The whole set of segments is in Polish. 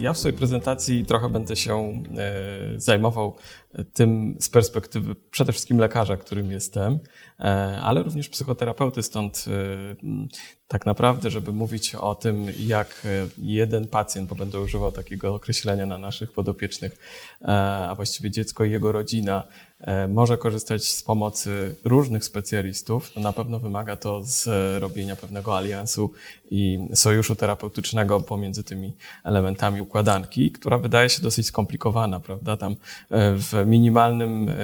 Ja w swojej prezentacji trochę będę się e, zajmował tym z perspektywy przede wszystkim lekarza, którym jestem, e, ale również psychoterapeuty, stąd e, tak naprawdę, żeby mówić o tym, jak jeden pacjent, bo będę używał takiego określenia na naszych podopiecznych, a właściwie dziecko i jego rodzina, może korzystać z pomocy różnych specjalistów, to na pewno wymaga to zrobienia pewnego aliansu i sojuszu terapeutycznego pomiędzy tymi elementami układanki, która wydaje się dosyć skomplikowana, prawda? Tam w minimalnym e,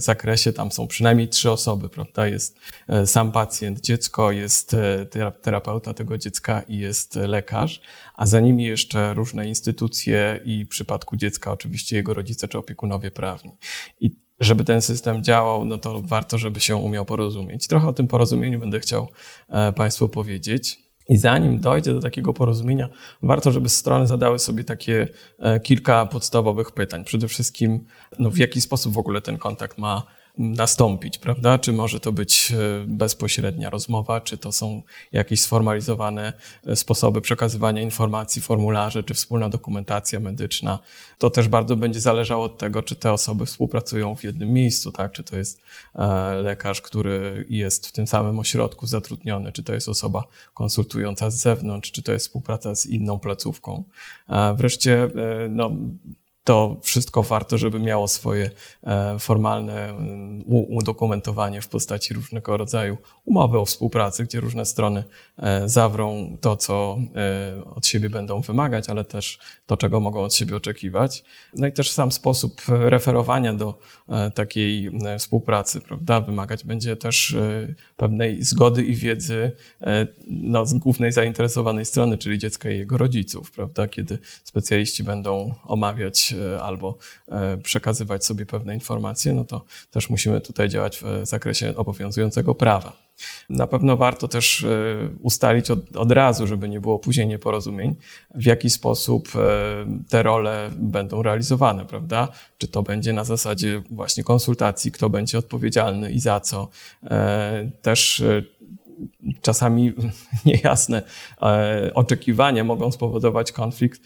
zakresie tam są przynajmniej trzy osoby, prawda? Jest e, sam pacjent, dziecko, jest e, terapeuta tego dziecka i jest lekarz, a za nimi jeszcze różne instytucje i w przypadku dziecka oczywiście jego rodzice czy opiekunowie prawni. I żeby ten system działał, no to warto, żeby się umiał porozumieć. Trochę o tym porozumieniu będę chciał Państwu powiedzieć. I zanim dojdzie do takiego porozumienia, warto, żeby strony zadały sobie takie e, kilka podstawowych pytań. Przede wszystkim, no, w jaki sposób w ogóle ten kontakt ma nastąpić, prawda? Czy może to być e, bezpośrednia rozmowa, czy to są jakieś sformalizowane e, sposoby przekazywania informacji, formularze, czy wspólna dokumentacja medyczna. To też bardzo będzie zależało od tego, czy te osoby współpracują w jednym miejscu, tak? Czy to jest e, lekarz, który jest w tym samym ośrodku zatrudniony, czy to jest osoba konsultująca z zewnątrz, czy to jest współpraca z inną placówką. Wreszcie, no, to wszystko warto, żeby miało swoje e, formalne mm, udokumentowanie w postaci różnego rodzaju umowy o współpracy, gdzie różne strony e, zawrą to, co e, od siebie będą wymagać, ale też to, czego mogą od siebie oczekiwać. No i też sam sposób referowania do takiej współpracy, prawda, wymagać będzie też pewnej zgody i wiedzy no, z głównej zainteresowanej strony, czyli dziecka i jego rodziców, prawda, kiedy specjaliści będą omawiać albo e, przekazywać sobie pewne informacje, no to też musimy tutaj działać w zakresie obowiązującego prawa. Na pewno warto też e, ustalić od, od, razu, żeby nie było później nieporozumień, w jaki sposób te role będą realizowane, prawda? Czy to będzie na zasadzie właśnie konsultacji, kto będzie odpowiedzialny i za co. Też czasami niejasne e, oczekiwania mogą spowodować konflikt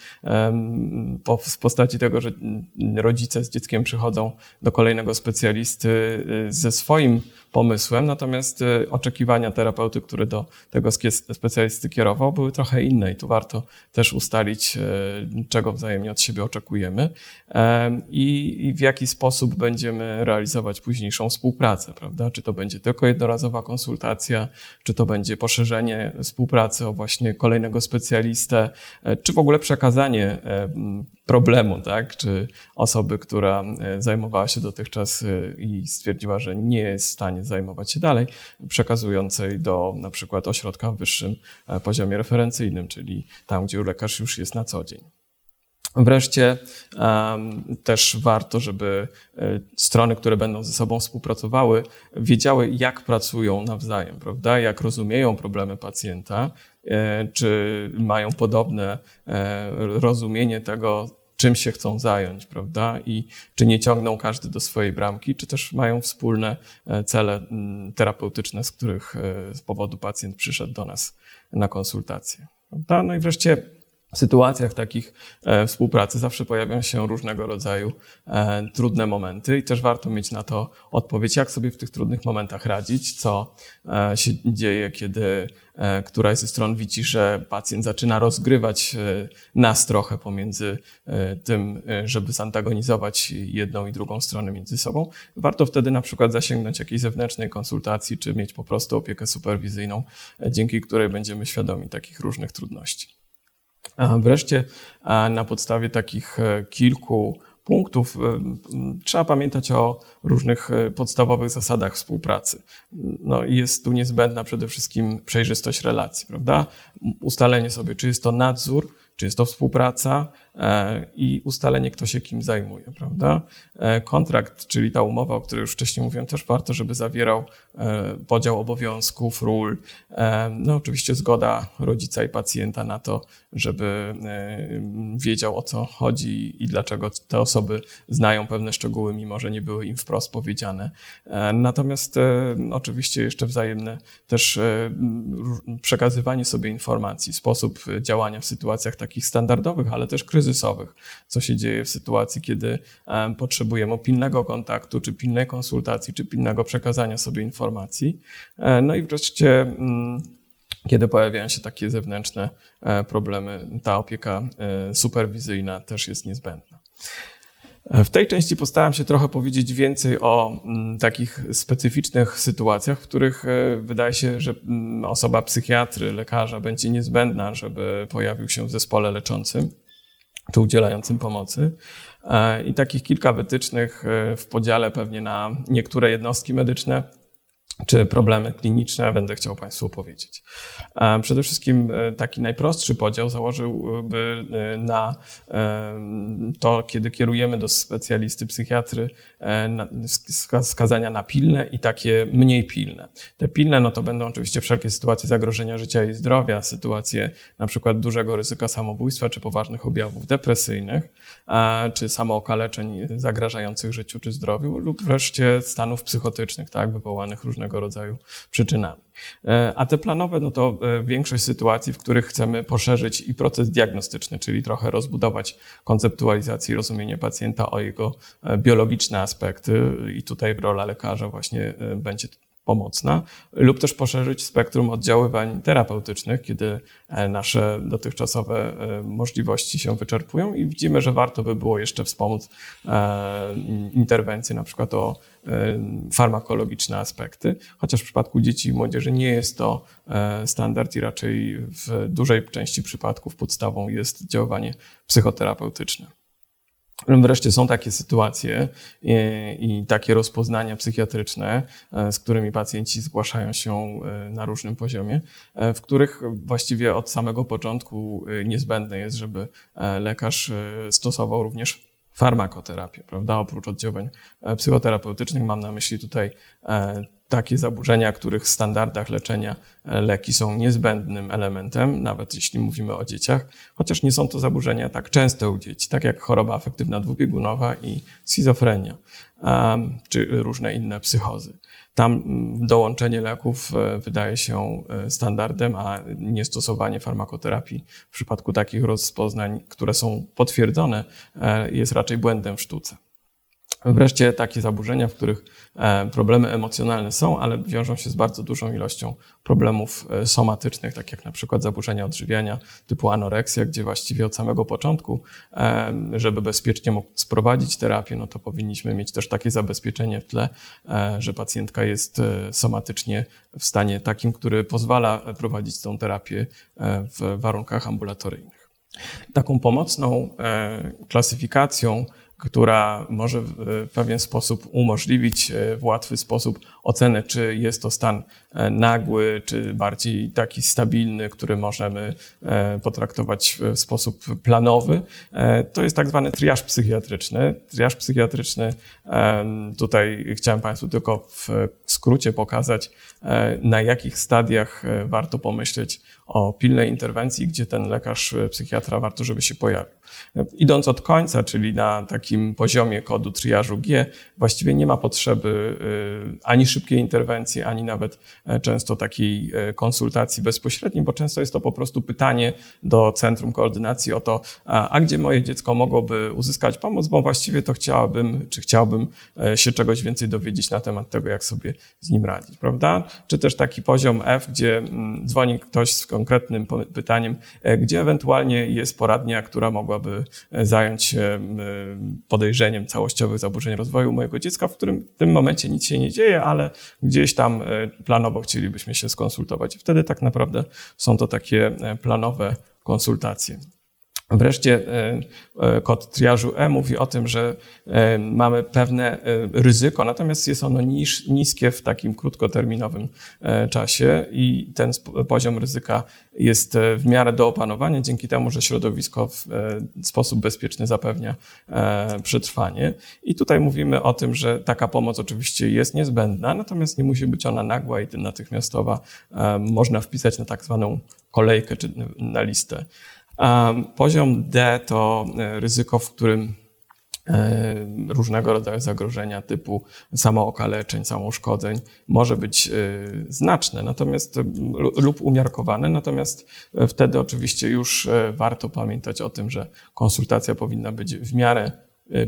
w postaci tego, że rodzice z dzieckiem przychodzą do kolejnego specjalisty e, ze swoim pomysłem, natomiast e, oczekiwania terapeuty, który do tego specjalisty kierował, były trochę inne i tu warto też ustalić, czego wzajemnie od siebie oczekujemy i w jaki sposób będziemy realizować późniejszą współpracę, prawda? Czy to będzie tylko jednorazowa konsultacja, czy to będzie poszerzenie współpracy o właśnie kolejnego specjalistę, e, czy w ogóle przekazanie problemu, tak? Czy osoby, która e, zajmowała się dotychczas i stwierdziła, że nie jest w stanie zajmować się dalej, przekazującej do na przykład ośrodka w wyższym poziomie referencyjnym, czyli tam, gdzie lekarz już jest na co dzień. Wreszcie um, też warto, żeby e, strony, które będą ze sobą współpracowały, wiedziały, jak pracują nawzajem, prawda? Jak rozumieją problemy pacjenta, e, czy mają podobne e, rozumienie tego, czym się chcą zająć, prawda? I czy nie ciągną każdy do swojej bramki, czy też mają wspólne cele terapeutyczne, z których z powodu pacjent przyszedł do nas na konsultację. Prawda? No i wreszcie sytuacjach takich e, współpracy zawsze pojawią się różnego rodzaju e, trudne momenty i też warto mieć na to odpowiedź, jak sobie w tych trudnych momentach radzić, co e, się dzieje, kiedy któraś ze stron widzi, że pacjent zaczyna rozgrywać nas trochę pomiędzy tym, żeby zantagonizować jedną i drugą stronę między sobą. Warto wtedy na przykład zasięgnąć jakiejś zewnętrznej konsultacji, czy mieć po prostu opiekę superwizyjną, dzięki której będziemy świadomi takich różnych trudności. Wreszcie na podstawie takich e, kilku punktów e, trzeba pamiętać o różnych e, podstawowych zasadach współpracy. No, jest tu niezbędna przede wszystkim przejrzystość relacji, prawda? Ustalenie sobie, czy jest to nadzór, czy jest to współpraca, i ustalenie, kto się kim zajmuje, prawda? Kontrakt, czyli ta umowa, o której już wcześniej mówiłem, też warto, żeby zawierał podział obowiązków, ról. No oczywiście zgoda rodzica i pacjenta na to, żeby wiedział o co chodzi i dlaczego te osoby znają pewne szczegóły, mimo że nie były im wprost powiedziane. Natomiast oczywiście jeszcze wzajemne też przekazywanie sobie informacji, sposób działania w sytuacjach takich standardowych, ale też kryzysowych. Co się dzieje w sytuacji, kiedy potrzebujemy pilnego kontaktu, czy pilnej konsultacji, czy pilnego przekazania sobie informacji. E, no i wreszcie mm, kiedy pojawiają się takie zewnętrzne e, problemy, ta opieka e, superwizyjna też jest niezbędna. W tej części postaram się trochę powiedzieć więcej o mm, takich specyficznych sytuacjach, w których wydaje się, że mm, osoba psychiatry, lekarza będzie niezbędna, żeby pojawił się w zespole leczącym czy udzielającym pomocy. E, I takich kilka wytycznych e, w podziale pewnie na niektóre jednostki medyczne czy problemy kliniczne będę chciał Państwu opowiedzieć. Przede wszystkim e, taki najprostszy podział założyłby e, na e, to, kiedy kierujemy do specjalisty psychiatry skazania na pilne i takie mniej pilne. Te pilne no to będą oczywiście wszelkie sytuacje zagrożenia życia i zdrowia, sytuacje na przykład dużego ryzyka samobójstwa czy poważnych objawów depresyjnych, czy samookaleczeń zagrażających życiu czy zdrowiu lub wreszcie stanów psychotycznych, tak, wywołanych różnego rodzaju przyczynami. E, a te planowe, no to e, większość sytuacji, w których chcemy poszerzyć i proces diagnostyczny, czyli trochę rozbudować konceptualizację i rozumienie pacjenta o jego e, biologiczne aspekty i tutaj rola lekarza właśnie będzie pomocna, lub też poszerzyć spektrum oddziaływań terapeutycznych, kiedy nasze dotychczasowe możliwości się wyczerpują i widzimy, że warto by było jeszcze wspomóc interwencje na przykład o farmakologiczne aspekty, chociaż w przypadku dzieci i młodzieży nie jest to e, standard i raczej w dużej części przypadków podstawą jest działanie psychoterapeutyczne. Wreszcie są takie sytuacje i, i, takie rozpoznania psychiatryczne, e, z którymi pacjenci zgłaszają się e, na różnym poziomie, w których właściwie od samego początku niezbędne jest, żeby lekarz stosował również farmakoterapię, prawda? Oprócz oddziaływań e, psychoterapeutycznych mam na myśli tutaj e, takie zaburzenia, których w standardach leczenia e, leki są niezbędnym elementem, nawet jeśli mówimy o dzieciach, chociaż nie są to zaburzenia tak częste u dzieci, tak jak choroba afektywna dwubiegunowa i schizofrenia, czy różne inne psychozy. Tam mm, dołączenie leków e, wydaje się e, standardem, a niestosowanie farmakoterapii w przypadku takich rozpoznań, które są potwierdzone, jest raczej błędem w sztuce. Wreszcie takie zaburzenia, w których e, problemy emocjonalne są, ale wiążą się z bardzo dużą ilością problemów e, somatycznych, tak jak na przykład zaburzenia odżywiania typu anoreksja, gdzie właściwie od samego początku, e, żeby bezpiecznie móc sprowadzić terapię, no to powinniśmy mieć też takie zabezpieczenie w tle, że pacjentka jest somatycznie w stanie takim, który pozwala prowadzić tą terapię w warunkach ambulatoryjnych. Taką pomocną klasyfikacją która może w pewien sposób umożliwić e, w łatwy sposób ocenę, czy jest to stan e, nagły, czy bardziej taki stabilny, który możemy e, potraktować w sposób planowy. To jest tak zwany triaż psychiatryczny. Triaż psychiatryczny, tutaj chciałem Państwu tylko w skrócie pokazać, na jakich stadiach warto pomyśleć o pilnej interwencji, gdzie ten lekarz psychiatra warto, żeby się pojawił. Idąc od końca, czyli na takim poziomie kodu triażu G, właściwie nie ma potrzeby y, ani szybkiej interwencji, ani nawet e, często takiej e, konsultacji bezpośredniej, bo często jest to po prostu pytanie do Centrum Koordynacji o to, a gdzie moje dziecko mogłoby uzyskać pomoc, bo właściwie to chciałabym, czy chciałbym e, się czegoś więcej dowiedzieć na temat tego, jak sobie z nim radzić, prawda? Czy też taki poziom F, gdzie mm, dzwoni ktoś z konkretnym pytaniem, gdzie ewentualnie jest poradnia, która mogłaby zająć się podejrzeniem całościowych zaburzeń rozwoju mojego dziecka, w którym w tym momencie nic się nie dzieje, ale gdzieś tam e, planowo chcielibyśmy się skonsultować. Wtedy tak naprawdę są to takie e, planowe konsultacje. Wreszcie e, e, kod triażu E mówi o tym, że e, mamy pewne ryzyko, natomiast jest ono niż, niskie w takim krótkoterminowym czasie i ten poziom ryzyka jest w miarę do opanowania dzięki temu, że środowisko w sposób bezpieczny zapewnia przetrwanie. I tutaj mówimy o tym, że taka pomoc oczywiście jest niezbędna, natomiast nie musi być ona nagła i natychmiastowa. Można wpisać na tak zwaną kolejkę czy na listę. Poziom D to e, ryzyko, w którym e, różnego rodzaju zagrożenia typu samookaleczeń, samouszkodzeń może być e, znaczne, natomiast lub umiarkowane, natomiast wtedy oczywiście już warto pamiętać o tym, że konsultacja powinna być w miarę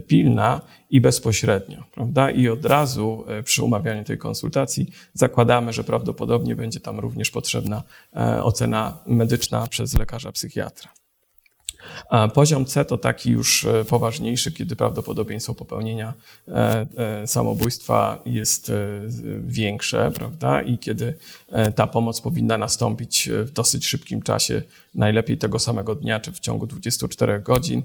pilna i bezpośrednio, prawda? I od razu przy umawianiu tej konsultacji zakładamy, że prawdopodobnie będzie tam również potrzebna ocena medyczna przez lekarza psychiatra. Poziom C to taki już e, poważniejszy, kiedy prawdopodobieństwo popełnienia e, e, samobójstwa jest większe, prawda? I kiedy ta pomoc powinna nastąpić w dosyć szybkim czasie, najlepiej tego samego dnia, czy w ciągu 24 godzin.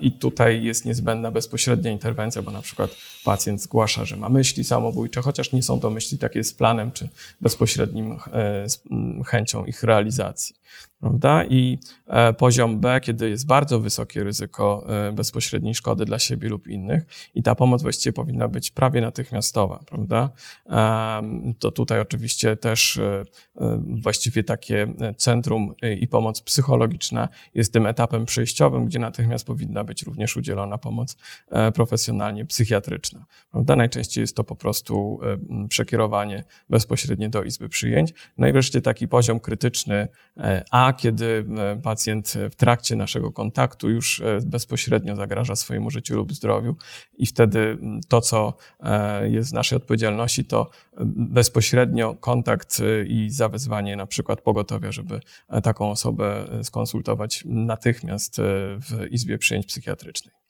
I tutaj jest niezbędna bezpośrednia interwencja, bo na przykład pacjent zgłasza, że ma myśli samobójcze, chociaż nie są to myśli takie z planem, czy bezpośrednim chęcią ich realizacji prawda? I e, poziom B, kiedy jest bardzo wysokie ryzyko e, bezpośredniej szkody dla siebie lub innych i ta pomoc właściwie powinna być prawie natychmiastowa, prawda? To tutaj oczywiście też e, właściwie takie centrum i pomoc psychologiczna jest tym etapem przejściowym, gdzie natychmiast powinna być również udzielona pomoc profesjonalnie psychiatryczna, prawda? Najczęściej jest to po prostu przekierowanie bezpośrednie do izby przyjęć. No i wreszcie taki poziom krytyczny A, kiedy e, pacjent w trakcie naszego kontaktu już e, bezpośrednio zagraża swojemu życiu lub zdrowiu i wtedy to, co e, jest w naszej odpowiedzialności, to bezpośrednio kontakt i zawezwanie na przykład pogotowia, żeby taką osobę skonsultować natychmiast w Izbie Przyjęć Psychiatrycznej.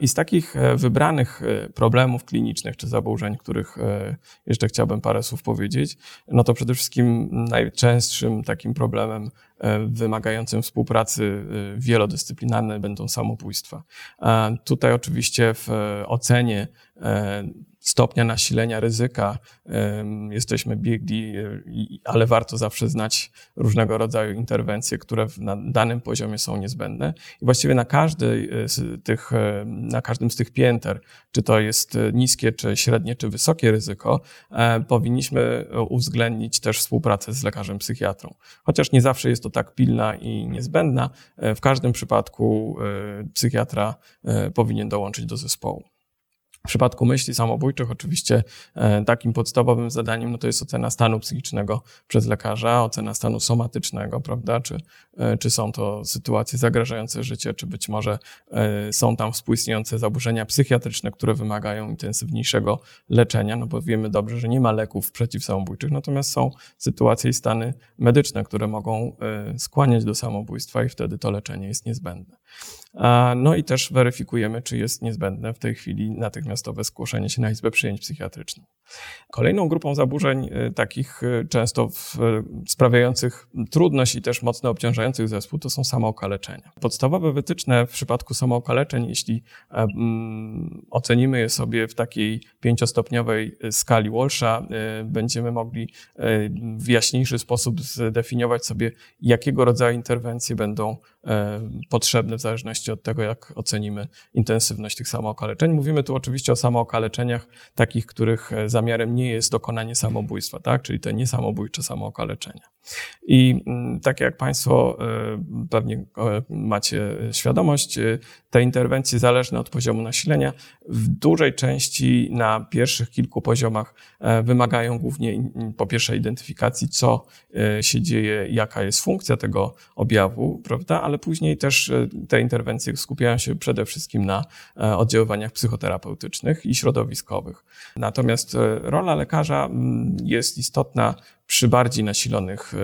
I z takich e, wybranych e, problemów klinicznych czy zaburzeń, których e, jeszcze chciałbym parę słów powiedzieć, no to przede wszystkim najczęstszym takim problemem wymagającym współpracy wielodyscyplinarnej będą samobójstwa. Tutaj oczywiście w ocenie stopnia nasilenia ryzyka jesteśmy biegli, e, ale warto zawsze znać różnego rodzaju interwencje, które na danym poziomie są niezbędne. I właściwie na, każdej z tych, e, na każdym z tych pięter, czy to jest niskie, czy średnie, czy wysokie ryzyko, e, powinniśmy uwzględnić też współpracę z lekarzem psychiatrą. Chociaż nie zawsze jest to tak pilna i niezbędna, w każdym przypadku psychiatra powinien dołączyć do zespołu. W przypadku myśli samobójczych oczywiście e, takim podstawowym zadaniem no to jest ocena stanu psychicznego przez lekarza, ocena stanu somatycznego, prawda? Czy, e, czy są to sytuacje zagrażające życie, czy być może e, są tam współistniejące zaburzenia psychiatryczne, które wymagają intensywniejszego leczenia, no bo wiemy dobrze, że nie ma leków przeciwsamobójczych, natomiast są sytuacje i stany medyczne, które mogą skłaniać do samobójstwa i wtedy to leczenie jest niezbędne. No i też weryfikujemy, czy jest niezbędne w tej chwili natychmiastowe zgłoszenie się na Izbę Przyjęć Psychiatrycznych. Kolejną grupą zaburzeń, y, takich y, często sprawiających trudność i też mocno obciążających zespół, to są samookaleczenia. Podstawowe wytyczne w przypadku samookaleczeń, jeśli e, ocenimy je sobie w takiej pięciostopniowej y, skali Walsha, będziemy mogli w jaśniejszy sposób zdefiniować sobie, jakiego rodzaju interwencje będą potrzebne w zależności od tego, jak ocenimy intensywność tych samookaleczeń. Mówimy tu oczywiście o samookaleczeniach takich, których e, zamiarem nie jest dokonanie samobójstwa, tak? czyli te niesamobójcze samookaleczenia. I mm, tak jak Państwo e, pewnie e, macie świadomość, te interwencje zależne od poziomu nasilenia w dużej części na pierwszych kilku poziomach wymagają głównie po pierwsze identyfikacji, co się dzieje, jaka jest funkcja tego objawu, prawda? Ale później też te interwencje skupiają się przede wszystkim na oddziaływaniach psychoterapeutycznych i środowiskowych. Natomiast rola lekarza mm, jest istotna przy bardziej nasilonych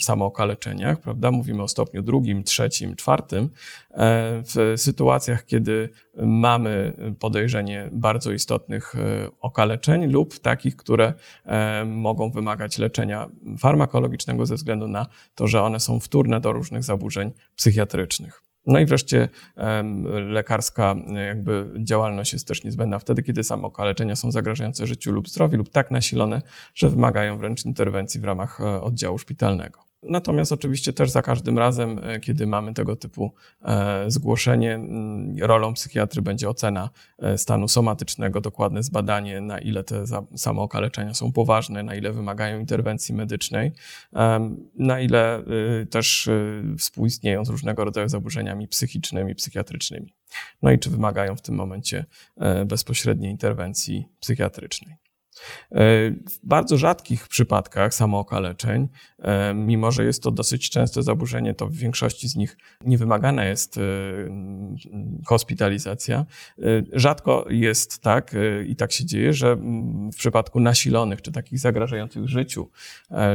samookaleczeniach, prawda? Mówimy o stopniu drugim, trzecim, czwartym. W sytuacjach, kiedy mamy podejrzenie bardzo istotnych okaleczeń lub takich, które mogą wymagać leczenia farmakologicznego ze względu na to, że one są wtórne do różnych zaburzeń psychiatrycznych. No i wreszcie lekarska jakby działalność jest też niezbędna wtedy, kiedy same okaleczenia są zagrażające życiu lub zdrowiu lub tak nasilone, że wymagają wręcz interwencji w ramach e, oddziału szpitalnego. Natomiast oczywiście też za każdym razem, e, kiedy mamy tego typu e, zgłoszenie, mm, rolą psychiatry będzie ocena e, stanu somatycznego, dokładne zbadanie, na ile te samookaleczenia są poważne, na ile wymagają interwencji medycznej, na ile też współistnieją z różnego rodzaju zaburzeniami psychicznymi, psychiatrycznymi. No i czy wymagają w tym momencie bezpośredniej interwencji psychiatrycznej. W bardzo rzadkich przypadkach samookaleczeń, e, mimo że jest to dosyć częste zaburzenie, to w większości z nich nie wymagana jest e, hospitalizacja. E, rzadko jest tak i tak się dzieje, że w przypadku nasilonych, czy takich zagrażających życiu,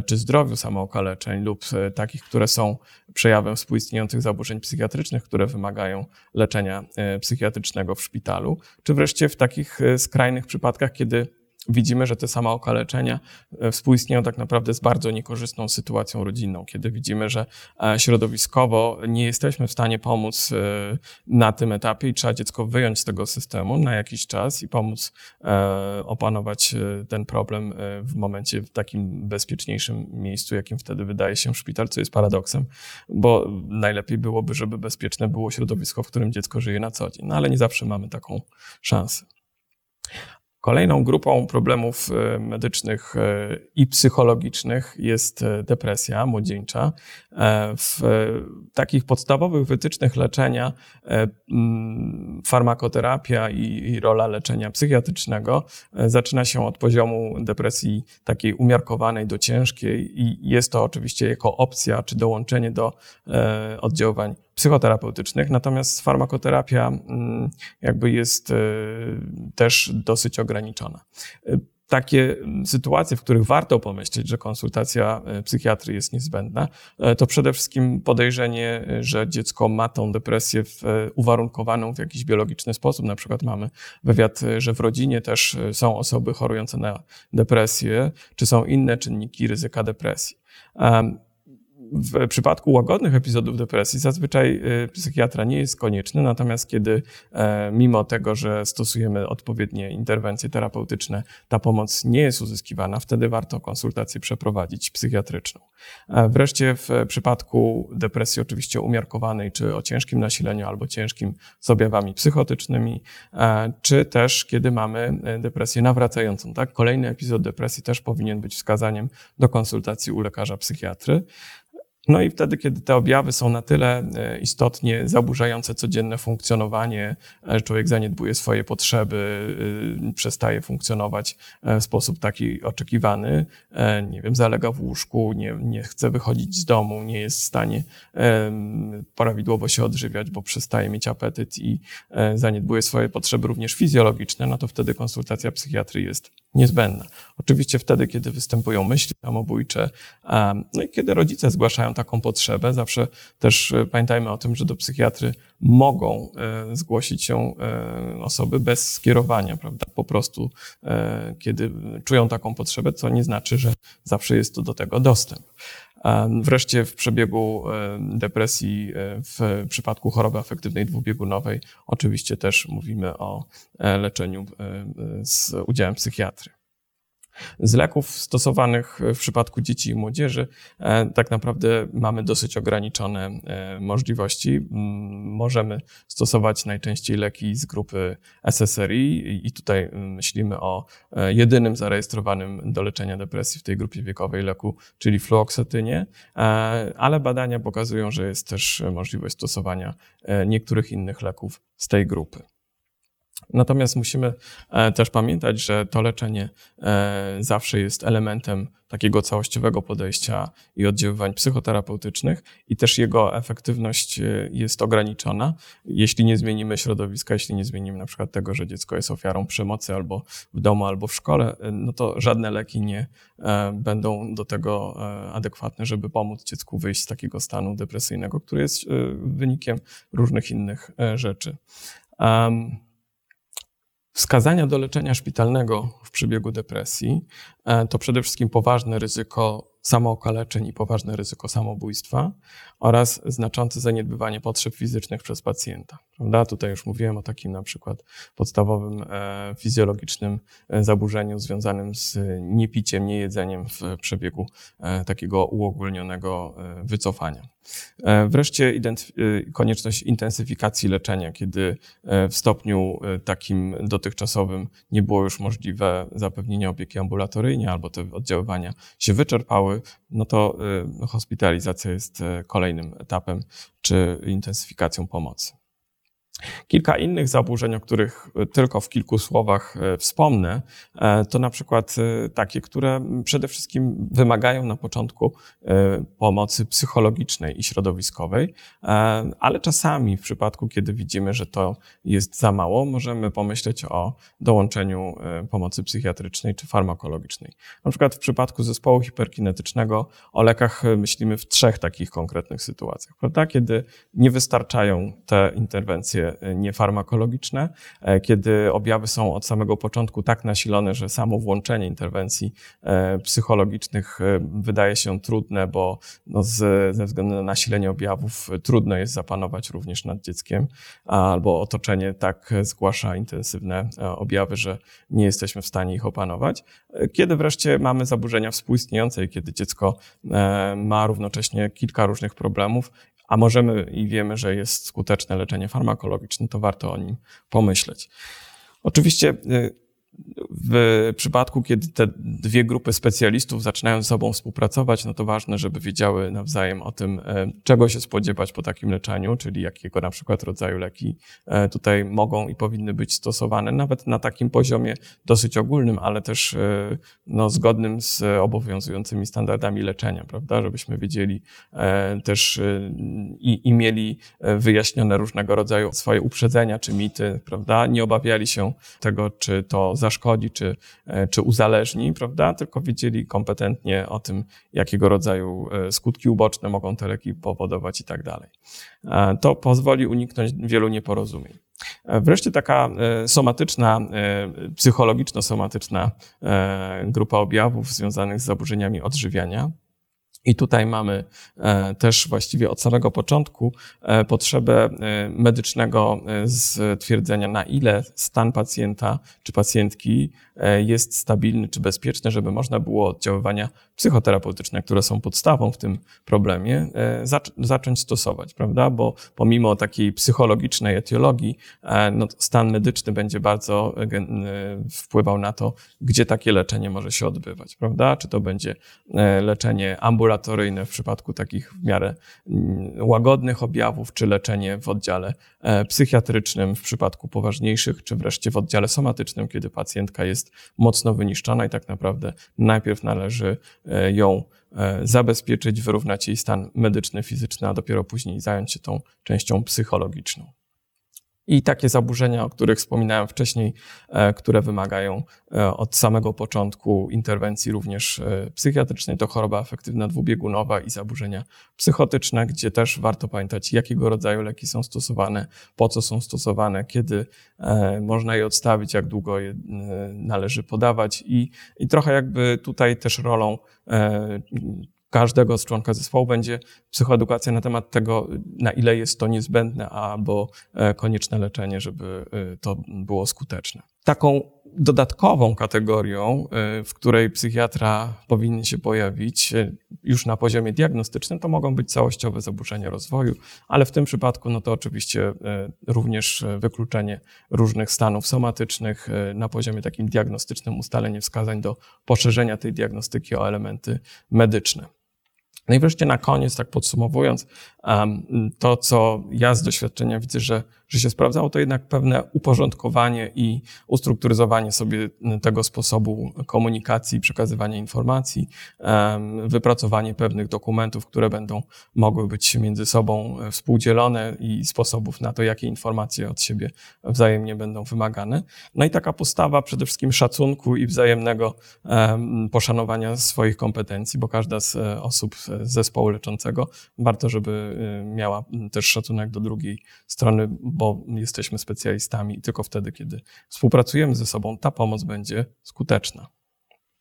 czy zdrowiu samookaleczeń lub takich, które są przejawem współistniejących zaburzeń psychiatrycznych, które wymagają leczenia psychiatrycznego w szpitalu, czy wreszcie w takich skrajnych przypadkach, kiedy widzimy, że te same okaleczenia e, współistnieją tak naprawdę z bardzo niekorzystną sytuacją rodzinną, kiedy widzimy, że e, środowiskowo nie jesteśmy w stanie pomóc e, na tym etapie i trzeba dziecko wyjąć z tego systemu na jakiś czas i pomóc opanować ten problem w momencie w takim bezpieczniejszym miejscu, jakim wtedy wydaje się szpital, co jest paradoksem, bo najlepiej byłoby, żeby bezpieczne było środowisko, w którym dziecko żyje na co dzień, no ale nie zawsze mamy taką szansę. Kolejną grupą problemów e, medycznych e, i psychologicznych jest e, depresja młodzieńcza. W takich podstawowych wytycznych leczenia farmakoterapia i rola leczenia psychiatrycznego zaczyna się od poziomu depresji takiej umiarkowanej do ciężkiej i jest to oczywiście jako opcja czy dołączenie do oddziaływań psychoterapeutycznych, natomiast farmakoterapia mm, jakby jest e, też dosyć ograniczona. E, takie sytuacje, w których warto pomyśleć, że konsultacja e, psychiatry jest niezbędna, to przede wszystkim podejrzenie, że dziecko ma tą depresję w, uwarunkowaną w jakiś biologiczny sposób. Na przykład mamy wywiad, że w rodzinie też są osoby chorujące na depresję, czy są inne czynniki ryzyka depresji. W przypadku łagodnych epizodów depresji zazwyczaj y, psychiatra nie jest konieczny, natomiast kiedy e, mimo tego, że stosujemy odpowiednie interwencje terapeutyczne, ta pomoc nie jest uzyskiwana, wtedy warto konsultację przeprowadzić psychiatryczną. E, wreszcie w przypadku depresji oczywiście umiarkowanej, czy o ciężkim nasileniu albo ciężkim z objawami psychotycznymi, e, czy też kiedy mamy depresję nawracającą. Tak? Kolejny epizod depresji też powinien być wskazaniem do konsultacji u lekarza psychiatry. No i wtedy, kiedy te objawy są na tyle e, istotnie zaburzające codzienne funkcjonowanie, że człowiek zaniedbuje swoje potrzeby, e, przestaje funkcjonować e, w sposób taki oczekiwany, nie wiem, zalega w łóżku, nie, nie chce wychodzić z domu, nie jest w stanie prawidłowo się odżywiać, bo przestaje mieć apetyt i zaniedbuje swoje potrzeby również fizjologiczne, no to wtedy konsultacja psychiatry jest niezbędna. Oczywiście wtedy, kiedy występują myśli samobójcze, no i kiedy rodzice zgłaszają taką potrzebę, zawsze też e, pamiętajmy o tym, że do psychiatry mogą e, zgłosić się e, osoby bez skierowania, prawda? Po prostu, kiedy czują taką potrzebę, co nie znaczy, że zawsze jest to do tego dostęp. Wreszcie w przebiegu depresji, w przypadku choroby afektywnej dwubiegunowej, oczywiście też mówimy o leczeniu z udziałem psychiatry. Z leków stosowanych w przypadku dzieci i młodzieży e, tak naprawdę mamy dosyć ograniczone e, możliwości. Możemy stosować najczęściej leki z grupy SSRI i tutaj myślimy o e, jedynym zarejestrowanym do leczenia depresji w tej grupie wiekowej leku, czyli fluoksetynie, ale badania pokazują, że jest też możliwość stosowania niektórych innych leków z tej grupy. Natomiast musimy e, też pamiętać, że to leczenie e, zawsze jest elementem takiego całościowego podejścia i oddziaływań psychoterapeutycznych i też jego efektywność e, jest ograniczona, jeśli nie zmienimy środowiska, jeśli nie zmienimy na przykład tego, że dziecko jest ofiarą przemocy albo w domu, albo w szkole, no to żadne leki nie będą do tego adekwatne, żeby pomóc dziecku wyjść z takiego stanu depresyjnego, który jest wynikiem różnych innych rzeczy. Wskazania do leczenia szpitalnego w przebiegu depresji e, to przede wszystkim poważne ryzyko samookaleczeń i poważne ryzyko samobójstwa oraz znaczące zaniedbywanie potrzeb fizycznych przez pacjenta. Prawda? Tutaj już mówiłem o takim na przykład podstawowym e, fizjologicznym e, zaburzeniu związanym z niepiciem, niejedzeniem w przebiegu e, takiego uogólnionego wycofania. Wreszcie konieczność intensyfikacji leczenia, kiedy w stopniu takim dotychczasowym nie było już możliwe zapewnienie opieki ambulatoryjnej albo te oddziaływania się wyczerpały, no to hospitalizacja jest kolejnym etapem czy intensyfikacją pomocy. Kilka innych zaburzeń, o których tylko w kilku słowach e, wspomnę, e, to na przykład e, takie, które przede wszystkim wymagają na początku pomocy psychologicznej i środowiskowej, ale czasami w przypadku, kiedy widzimy, że to jest za mało, możemy pomyśleć o dołączeniu pomocy psychiatrycznej czy farmakologicznej. Na przykład w przypadku zespołu hiperkinetycznego o lekach myślimy w trzech takich konkretnych sytuacjach, prawda? Kiedy nie wystarczają te interwencje niefarmakologiczne, e, kiedy objawy są od samego początku tak nasilone, że samo włączenie interwencji e, psychologicznych e, wydaje się trudne, bo no z, ze względu na nasilenie objawów trudno jest zapanować również nad dzieckiem, albo otoczenie tak zgłasza intensywne objawy, że nie jesteśmy w stanie ich opanować. Kiedy wreszcie mamy zaburzenia współistniejące, kiedy dziecko ma równocześnie kilka różnych problemów a możemy i wiemy, że jest skuteczne leczenie farmakologiczne, to warto o nim pomyśleć. Oczywiście y, w przypadku, kiedy te dwie grupy specjalistów zaczynają ze sobą współpracować, no to ważne, żeby wiedziały nawzajem o tym, e, czego się spodziewać po takim leczeniu, czyli jakiego na przykład rodzaju leki e, tutaj mogą i powinny być stosowane, nawet na takim poziomie dosyć ogólnym, ale też e, no, zgodnym z obowiązującymi standardami leczenia, prawda? Żebyśmy wiedzieli też i, i mieli wyjaśnione różnego rodzaju swoje uprzedzenia czy mity, prawda? Nie obawiali się tego, czy to zaszkodzi czy, e, czy uzależni, prawda? Tylko wiedzieli kompetentnie o tym, jakiego rodzaju e, skutki uboczne mogą te leki powodować i tak dalej. E, to pozwoli uniknąć wielu nieporozumień. Wreszcie taka somatyczna, psychologiczno-somatyczna grupa objawów związanych z zaburzeniami odżywiania. I tutaj mamy e, też właściwie od samego początku e, potrzebę e, medycznego stwierdzenia, na ile stan pacjenta czy pacjentki jest stabilny czy bezpieczny, żeby można było oddziaływania psychoterapeutyczne, które są podstawą w tym problemie, zacząć stosować, prawda? Bo pomimo takiej psychologicznej etiologii, no, stan medyczny będzie bardzo wpływał na to, gdzie takie leczenie może się odbywać, prawda? Czy to będzie leczenie ambulatoryjne, w przypadku takich w miarę mm, łagodnych objawów, czy leczenie w oddziale e, psychiatrycznym w przypadku poważniejszych, czy wreszcie w oddziale somatycznym, kiedy pacjentka jest mocno wyniszczona i tak naprawdę najpierw należy e, ją e, zabezpieczyć, wyrównać jej stan medyczny, fizyczny, a dopiero później zająć się tą częścią psychologiczną. I takie zaburzenia, o których wspominałem wcześniej, e, które wymagają e, od samego początku interwencji również e, psychiatrycznej, to choroba afektywna dwubiegunowa i zaburzenia psychotyczne, gdzie też warto pamiętać, jakiego rodzaju leki są stosowane, po co są stosowane, kiedy można je odstawić, jak długo je należy podawać. I, i trochę jakby tutaj też rolą każdego z członka zespołu będzie psychoedukacja na temat tego, na ile jest to niezbędne albo e, konieczne leczenie, żeby e, to było skuteczne. Taką dodatkową kategorią, e, w której psychiatra powinien się pojawić już na poziomie diagnostycznym, to mogą być całościowe zaburzenia rozwoju, ale w tym przypadku no to oczywiście również wykluczenie różnych stanów somatycznych na poziomie takim diagnostycznym, ustalenie wskazań do poszerzenia tej diagnostyki o elementy medyczne. No i wreszcie na koniec, tak podsumowując, to co ja z doświadczenia widzę, że że się sprawdzało, to jednak pewne uporządkowanie i ustrukturyzowanie sobie tego sposobu komunikacji, przekazywania informacji, wypracowanie pewnych dokumentów, które będą mogły być między sobą współdzielone i sposobów na to, jakie informacje od siebie wzajemnie będą wymagane. No i taka postawa przede wszystkim szacunku i wzajemnego poszanowania swoich kompetencji, bo każda z e, osób z zespołu leczącego warto, żeby e, miała też szacunek do drugiej strony, bo jesteśmy specjalistami i tylko wtedy, kiedy współpracujemy ze sobą, ta pomoc będzie skuteczna.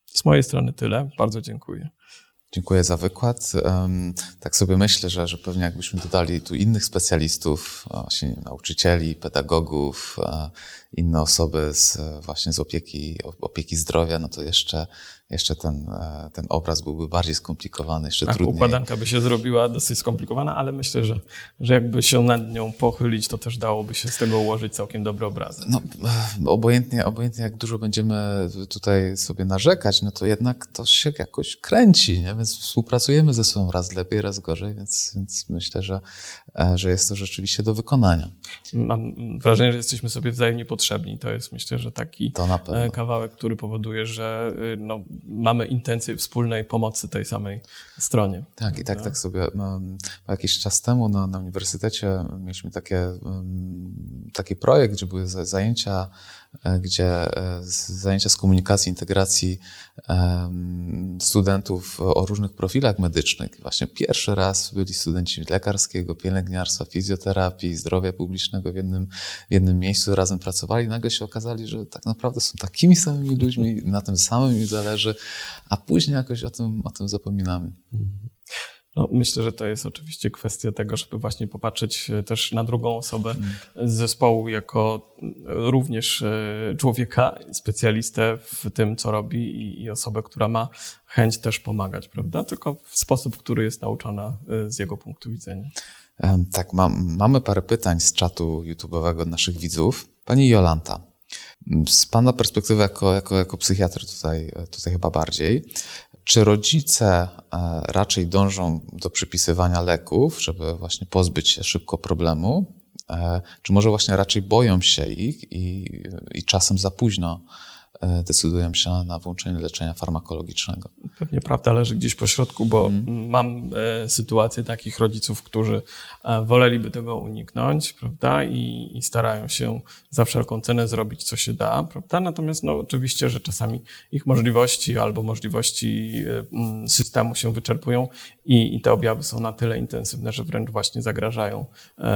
Z mojej strony tyle. Bardzo dziękuję. Dziękuję za wykład. Tak sobie myślę, że, że pewnie jakbyśmy dodali tu innych specjalistów, właśnie nauczycieli, pedagogów, inne osoby z, właśnie z opieki, opieki zdrowia, no to jeszcze jeszcze ten, e, ten obraz byłby bardziej skomplikowany, jeszcze tak, trudniej. układanka by się zrobiła dosyć skomplikowana, ale myślę, że, że jakby się nad nią pochylić, to też dałoby się z tego ułożyć całkiem dobry obraz. No, e, obojętnie, obojętnie jak dużo będziemy tutaj sobie narzekać, no to jednak to się jakoś kręci, nie? więc współpracujemy ze sobą raz lepiej, raz gorzej, więc, więc myślę, że, e, że jest to rzeczywiście do wykonania. Mam wrażenie, że jesteśmy sobie wzajemnie potrzebni. To jest myślę, że taki kawałek, który powoduje, że no, mamy intencję wspólnej pomocy tej samej stronie. Tak, i tak, tak sobie no, jakiś czas temu na, na uniwersytecie mieliśmy takie, taki projekt, gdzie były zajęcia gdzie e, zajęcia z komunikacji, integracji studentów o różnych profilach medycznych. Właśnie pierwszy raz byli studenci lekarskiego, pielęgniarstwa, fizjoterapii, zdrowia publicznego w jednym, w jednym miejscu, razem pracowali. Nagle się okazali, że tak naprawdę są takimi samymi ludźmi, na tym samym im zależy, a później jakoś o tym, o tym zapominamy. Mhm. No, myślę, że to jest oczywiście kwestia tego, żeby właśnie popatrzeć e, też na drugą osobę z zespołu jako również e, człowieka, specjalistę w tym, co robi i osobę, która ma chęć też pomagać, prawda? Tylko w sposób, który jest nauczona e, z jego punktu widzenia. Tak, mam, mamy parę pytań z czatu YouTube'owego od naszych widzów. Pani Jolanta, z Pana perspektywy jako, jako, jako psychiatry tutaj, tutaj chyba bardziej, czy rodzice e, raczej dążą do przypisywania leków, żeby właśnie pozbyć się szybko problemu, e, czy może właśnie raczej boją się ich i, i czasem za późno decydują się na włączenie leczenia farmakologicznego. Pewnie prawda leży gdzieś po środku, bo mm. mam e, sytuację takich rodziców, którzy e, woleliby tego uniknąć, prawda, I, i, starają się za wszelką cenę zrobić, co się da, prawda. Natomiast, no, oczywiście, że czasami ich możliwości albo możliwości systemu się wyczerpują i, i te objawy są na tyle intensywne, że wręcz właśnie zagrażają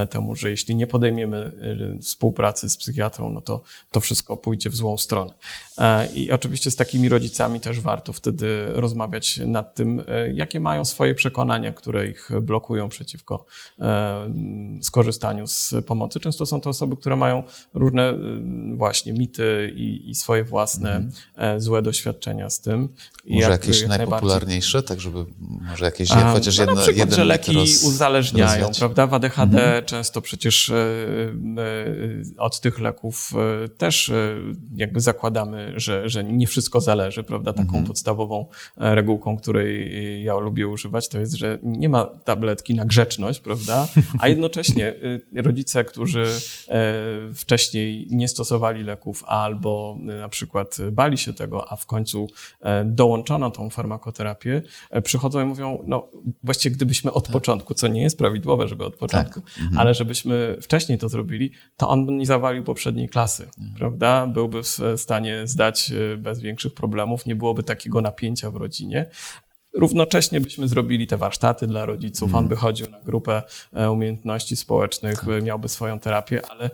temu, że jeśli nie podejmiemy współpracy z psychiatrą, no to to wszystko pójdzie w złą stronę. E, I oczywiście z takimi rodzicami też warto wtedy rozmawiać nad tym, e, jakie mają swoje przekonania, które ich blokują przeciwko e, skorzystaniu z pomocy. Często są to osoby, które mają różne właśnie mity i, i swoje własne mm. złe doświadczenia z tym. Może jak, jakieś jak najpopularniejsze, tak żeby może jakieś A, chociaż no jedno, na przykład, jeden że leki roz, uzależniają, rozwiać. prawda? W ADHD mm. często przecież od tych leków też jakby zakładamy że, że nie wszystko zależy, prawda? Taką mhm. podstawową e, regułką, której ja lubię używać, to jest, że nie ma tabletki na grzeczność, prawda? A jednocześnie e, rodzice, którzy e, wcześniej nie stosowali leków albo na przykład bali się tego, a w końcu dołączono tą farmakoterapię, przychodzą i mówią, no właściwie gdybyśmy od tak. początku, co nie jest prawidłowe, żeby od początku, tak. mhm. ale żebyśmy wcześniej to zrobili, to on nie zawalił poprzedniej klasy, mhm. prawda? Byłby w stanie zdać e, bez większych problemów, nie byłoby takiego napięcia w rodzinie. Równocześnie byśmy zrobili te warsztaty dla rodziców, mm. on by chodził na grupę e, umiejętności społecznych, tak. miałby swoją terapię, ale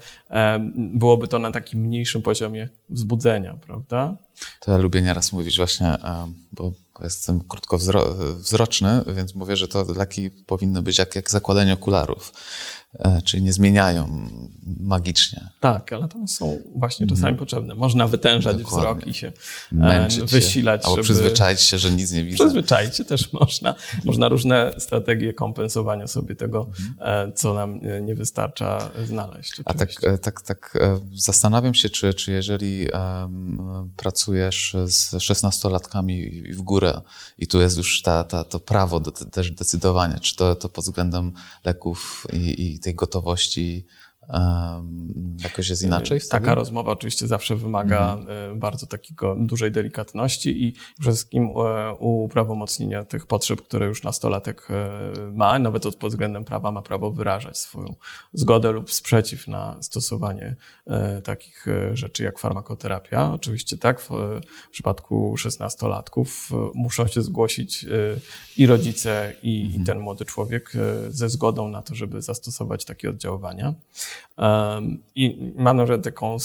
byłoby to na takim mniejszym poziomie wzbudzenia, prawda? To ja lubię nieraz mówić właśnie, bo jestem krótkowzroczny, więc mówię, że to leki powinny być jak, jak zakładanie okularów. E, czyli nie zmieniają magicznie. Tak, ale to są właśnie czasami mm. potrzebne. Można wytężać Dokładnie. wzrok i się e, Męczyć wysilać. Się. Albo żeby... przyzwyczaić się, że nic nie widzę. Przyzwyczaić się też można. Można różne strategie kompensowania sobie tego, mm. co nam nie wystarcza znaleźć. Oczywiście. A tak, tak, tak zastanawiam się, czy, czy jeżeli um, pracujesz z 16-latkami w górę i tu jest już ta, ta, to prawo do też decydowania, czy to, to pod względem leków i, i tej gotowości jakoś jest inaczej? Taka rozmowa oczywiście zawsze wymaga mhm. bardzo takiego dużej delikatności i przede wszystkim uprawomocnienia tych potrzeb, które już nastolatek ma, nawet pod względem prawa ma prawo wyrażać swoją zgodę lub sprzeciw na stosowanie takich rzeczy jak farmakoterapia. Oczywiście tak, w przypadku szesnastolatków muszą się zgłosić i rodzice, i, mhm. i ten młody człowiek ze zgodą na to, żeby zastosować takie oddziaływania. I mam nawet taką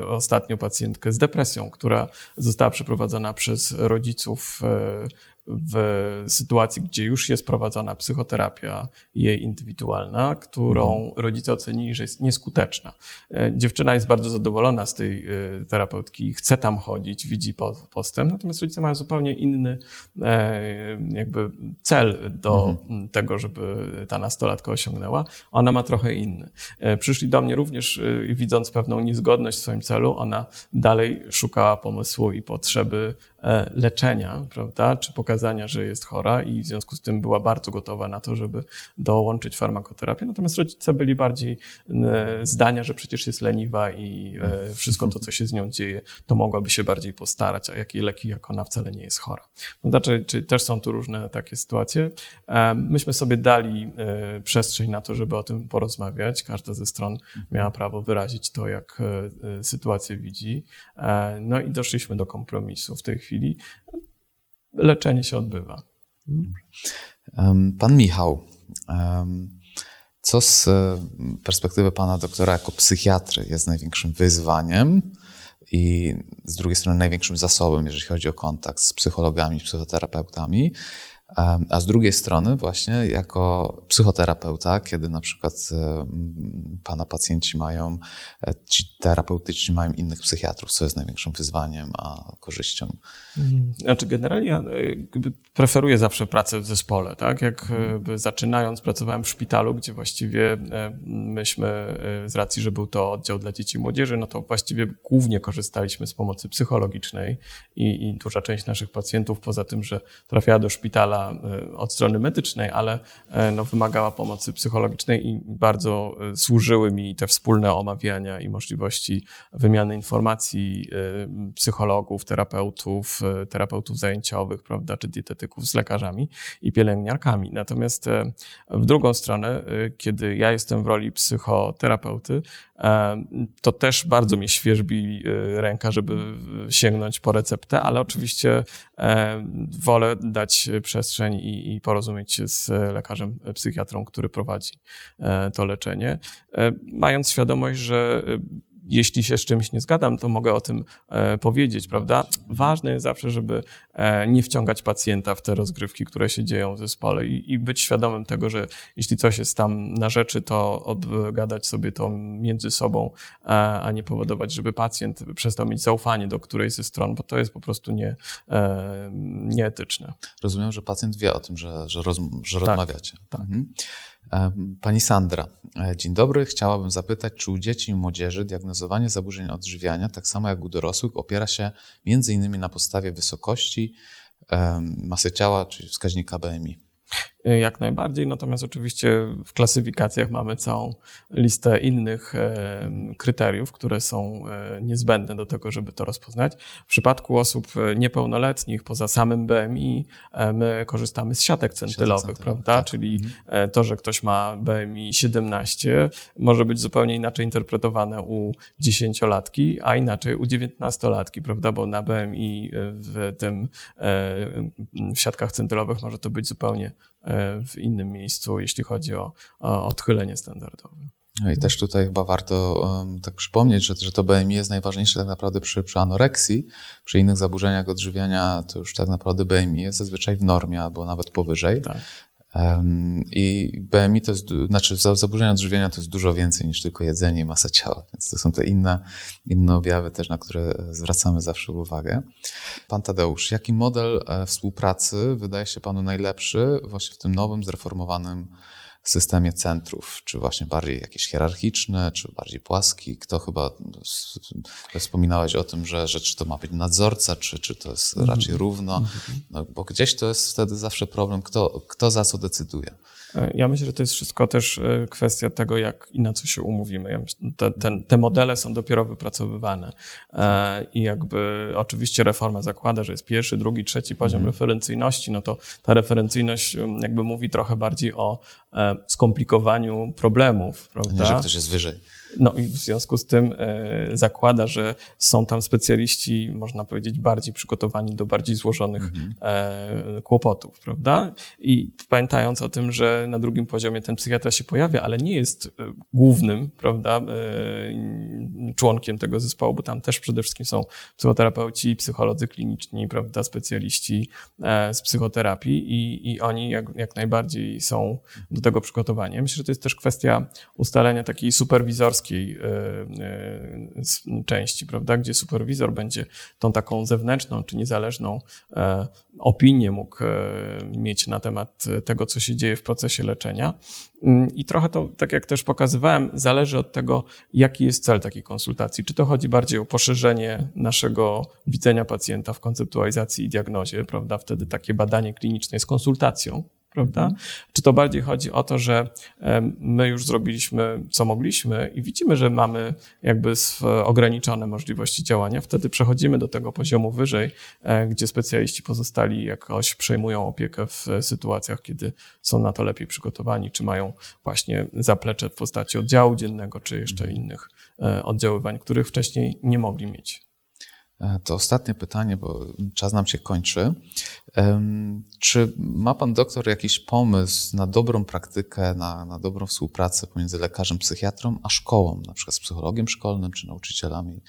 y, ostatnio pacjentkę z depresją, która została przeprowadzona przez rodziców y, w sytuacji, gdzie już jest prowadzona psychoterapia jej indywidualna, którą mhm. rodzice ocenili, że jest nieskuteczna. E, dziewczyna jest bardzo zadowolona z tej e, terapeutki, chce tam chodzić, widzi postęp, natomiast rodzice mają zupełnie inny e, jakby cel do mhm. tego, żeby ta nastolatka osiągnęła. Ona ma trochę inny. Przyszli do mnie również widząc pewną niezgodność w swoim celu, ona dalej szukała pomysłu i potrzeby leczenia, prawda, czy pokazania, że jest chora i w związku z tym była bardzo gotowa na to, żeby dołączyć farmakoterapię. Natomiast rodzice byli bardziej e, zdania, że przecież jest leniwa i e, wszystko to, co się z nią dzieje, to mogłaby się bardziej postarać, a jakie leki, jak ona wcale nie jest chora. Znaczy, czy też są tu różne takie sytuacje. Myśmy sobie dali przestrzeń na to, żeby o tym porozmawiać. Każda ze stron miała prawo wyrazić to, jak sytuację widzi. No i doszliśmy do kompromisu w tej chwili leczenie się odbywa. Pan Michał, co z e, perspektywy pana doktora jako psychiatry jest największym wyzwaniem i z drugiej strony największym zasobem, jeżeli chodzi o kontakt z psychologami, psychoterapeutami? A z drugiej strony, właśnie jako psychoterapeuta, kiedy na przykład e, pana pacjenci mają, e, ci terapeutyczni mają innych psychiatrów, co jest największym wyzwaniem, a korzyścią? Mhm. Znaczy, generalnie ja e, preferuję zawsze pracę w zespole. Tak? Jak zaczynając, pracowałem w szpitalu, gdzie właściwie myśmy, z racji, że był to oddział dla dzieci i młodzieży, no to właściwie głównie korzystaliśmy z pomocy psychologicznej i, i duża część naszych pacjentów, poza tym, że trafiała do szpitala, E, od strony medycznej, ale e, no, wymagała pomocy psychologicznej i bardzo e, służyły mi te wspólne omawiania i możliwości wymiany informacji psychologów, terapeutów, terapeutów zajęciowych, prawda, czy dietetyków z lekarzami i pielęgniarkami. Natomiast w drugą stronę, kiedy ja jestem w roli psychoterapeuty, to też bardzo mi świeżbi ręka, żeby sięgnąć po receptę, ale oczywiście wolę dać przestrzeń i, i porozumieć się z lekarzem psychiatrą, który prowadzi e, to leczenie, e, mając świadomość, że jeśli się z czymś nie zgadzam, to mogę o tym e, powiedzieć, prawda? Ważne jest zawsze, żeby e, nie wciągać pacjenta w te rozgrywki, które się dzieją w zespole i, i być świadomym tego, że jeśli coś jest tam na rzeczy, to obgadać sobie to między sobą, e, a nie powodować, żeby pacjent przestał mieć zaufanie do którejś ze stron, bo to jest po prostu nie, nieetyczne. Rozumiem, że pacjent wie o tym, że, że, roz, że tak, rozmawiacie. Tak. Mhm. Pani Sandra, e, dzień dobry. Chciałabym zapytać, czy u dzieci i młodzieży diagnozowanie zaburzeń odżywiania, tak samo jak u dorosłych, opiera się innymi na podstawie wysokości masy ciała, czyli wskaźnika BMI? Y, jak najbardziej, natomiast oczywiście w klasyfikacjach mamy całą listę innych e, kryteriów, które są e, niezbędne do tego, żeby to rozpoznać. W przypadku osób e, niepełnoletnich, poza samym BMI, my korzystamy z siatek centylowych, prawda? Tak. Czyli mhm. to, że ktoś ma BMI 17, może być zupełnie inaczej interpretowane u dziesięciolatki, a inaczej u dziewiętnastolatki, prawda? Bo na BMI w tym w siatkach centylowych może to być zupełnie w innym miejscu, jeśli chodzi o, o odchylenie standardowe. No i też tutaj chyba warto um, tak przypomnieć, że, że to BMI jest najważniejsze tak naprawdę przy, przy anoreksji. Przy innych zaburzeniach odżywiania to już tak naprawdę BMI jest zazwyczaj w normie albo nawet powyżej. Tak. I BMI to jest, znaczy zaburzenia odżywienia to jest dużo więcej niż tylko jedzenie i masa ciała, więc to są te inne, inne objawy też, na które zwracamy zawsze uwagę. Pan Tadeusz, jaki model e, współpracy wydaje się Panu najlepszy właśnie w tym nowym, zreformowanym systemie centrów? Czy właśnie bardziej jakieś hierarchiczne, czy bardziej płaski? Kto chyba, wspominałeś o tym, że, że czy to ma być nadzorca, czy, czy to jest raczej równo? No, bo gdzieś to jest wtedy zawsze problem, kto, kto za co decyduje. E, ja myślę, że to jest wszystko też e, kwestia tego, jak i na co się umówimy. Ja myślę, te, te, te, modele są dopiero wypracowywane e, i jakby oczywiście reforma zakłada, że jest pierwszy, drugi, trzeci poziom mhm. referencyjności, no to ta referencyjność jakby mówi trochę bardziej o skomplikowaniu problemów, prawda? Nie, że ktoś jest wyżej. No i w związku z tym e, zakłada, że są tam specjaliści, można powiedzieć, bardziej przygotowani do bardziej złożonych mhm. e, kłopotów, prawda? I pamiętając o tym, że na drugim poziomie ten psychiatra się pojawia, ale nie jest e, głównym, prawda, członkiem tego zespołu, bo tam też przede wszystkim są psychoterapeuci, psycholodzy kliniczni, prawda, specjaliści z psychoterapii i, i oni jak, jak najbardziej są do tego przygotowani. Myślę, że to jest też kwestia ustalenia takiej superwizorskiej superwizorskiej e, e, części, prawda, gdzie superwizor będzie tą taką zewnętrzną czy niezależną e, opinię mógł mieć na temat tego, co się dzieje w procesie leczenia. Mm, I trochę to, tak jak też pokazywałem, zależy od tego, jaki jest cel takiej konsultacji. Czy to chodzi bardziej o poszerzenie naszego widzenia pacjenta w konceptualizacji i diagnozie, prawda? Wtedy takie badanie kliniczne jest konsultacją, prawda? Mhm. Czy to bardziej chodzi o to, że my już zrobiliśmy, co mogliśmy i widzimy, że mamy jakby ograniczone możliwości działania, wtedy przechodzimy do tego poziomu wyżej, e, gdzie specjaliści pozostali jakoś przejmują opiekę w sytuacjach, kiedy są na to lepiej przygotowani, czy mają właśnie zaplecze w postaci oddziału dziennego, czy jeszcze mhm. innych e, oddziaływań, których wcześniej nie mogli mieć. To ostatnie pytanie, bo czas nam się kończy. Czy ma pan doktor jakiś pomysł na dobrą praktykę, na, na dobrą współpracę pomiędzy lekarzem, psychiatrą, a szkołą, na przykład z psychologiem szkolnym czy nauczycielami?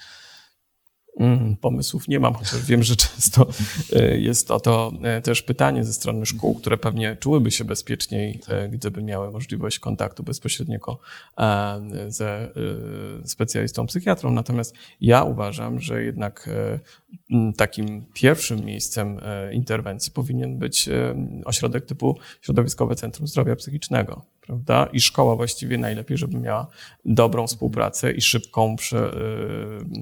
Mm, pomysłów nie mam, chociaż wiem, że często e, jest o to e, też pytanie ze strony szkół, które pewnie czułyby się bezpieczniej, e, gdyby miały możliwość kontaktu bezpośredniego ze specjalistą psychiatrą. Natomiast ja uważam, że jednak takim pierwszym miejscem interwencji powinien być ośrodek typu Środowiskowe Centrum Zdrowia Psychicznego prawda? I szkoła właściwie najlepiej, żeby miała dobrą współpracę i szybką prze,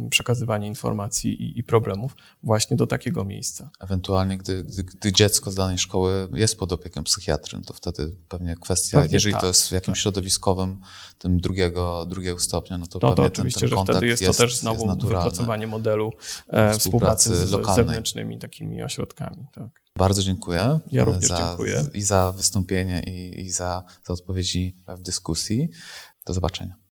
y, przekazywanie informacji i, i, problemów właśnie do takiego miejsca. Ewentualnie, gdy, gdy, gdy, dziecko z danej szkoły jest pod opieką psychiatrym, to wtedy pewnie kwestia, pewnie jeżeli tak, to jest w jakimś tak. środowiskowym, tym drugiego, drugiego stopnia, no to no pewnie to oczywiście, ten, ten że wtedy jest, jest to też znowu wypracowanie modelu e, współpracy, współpracy z zewnętrznymi takimi ośrodkami. Tak. Bardzo dziękuję. Ja również za, dziękuję. I za wystąpienie, i, i za, za odpowiedzi w dyskusji. Do zobaczenia.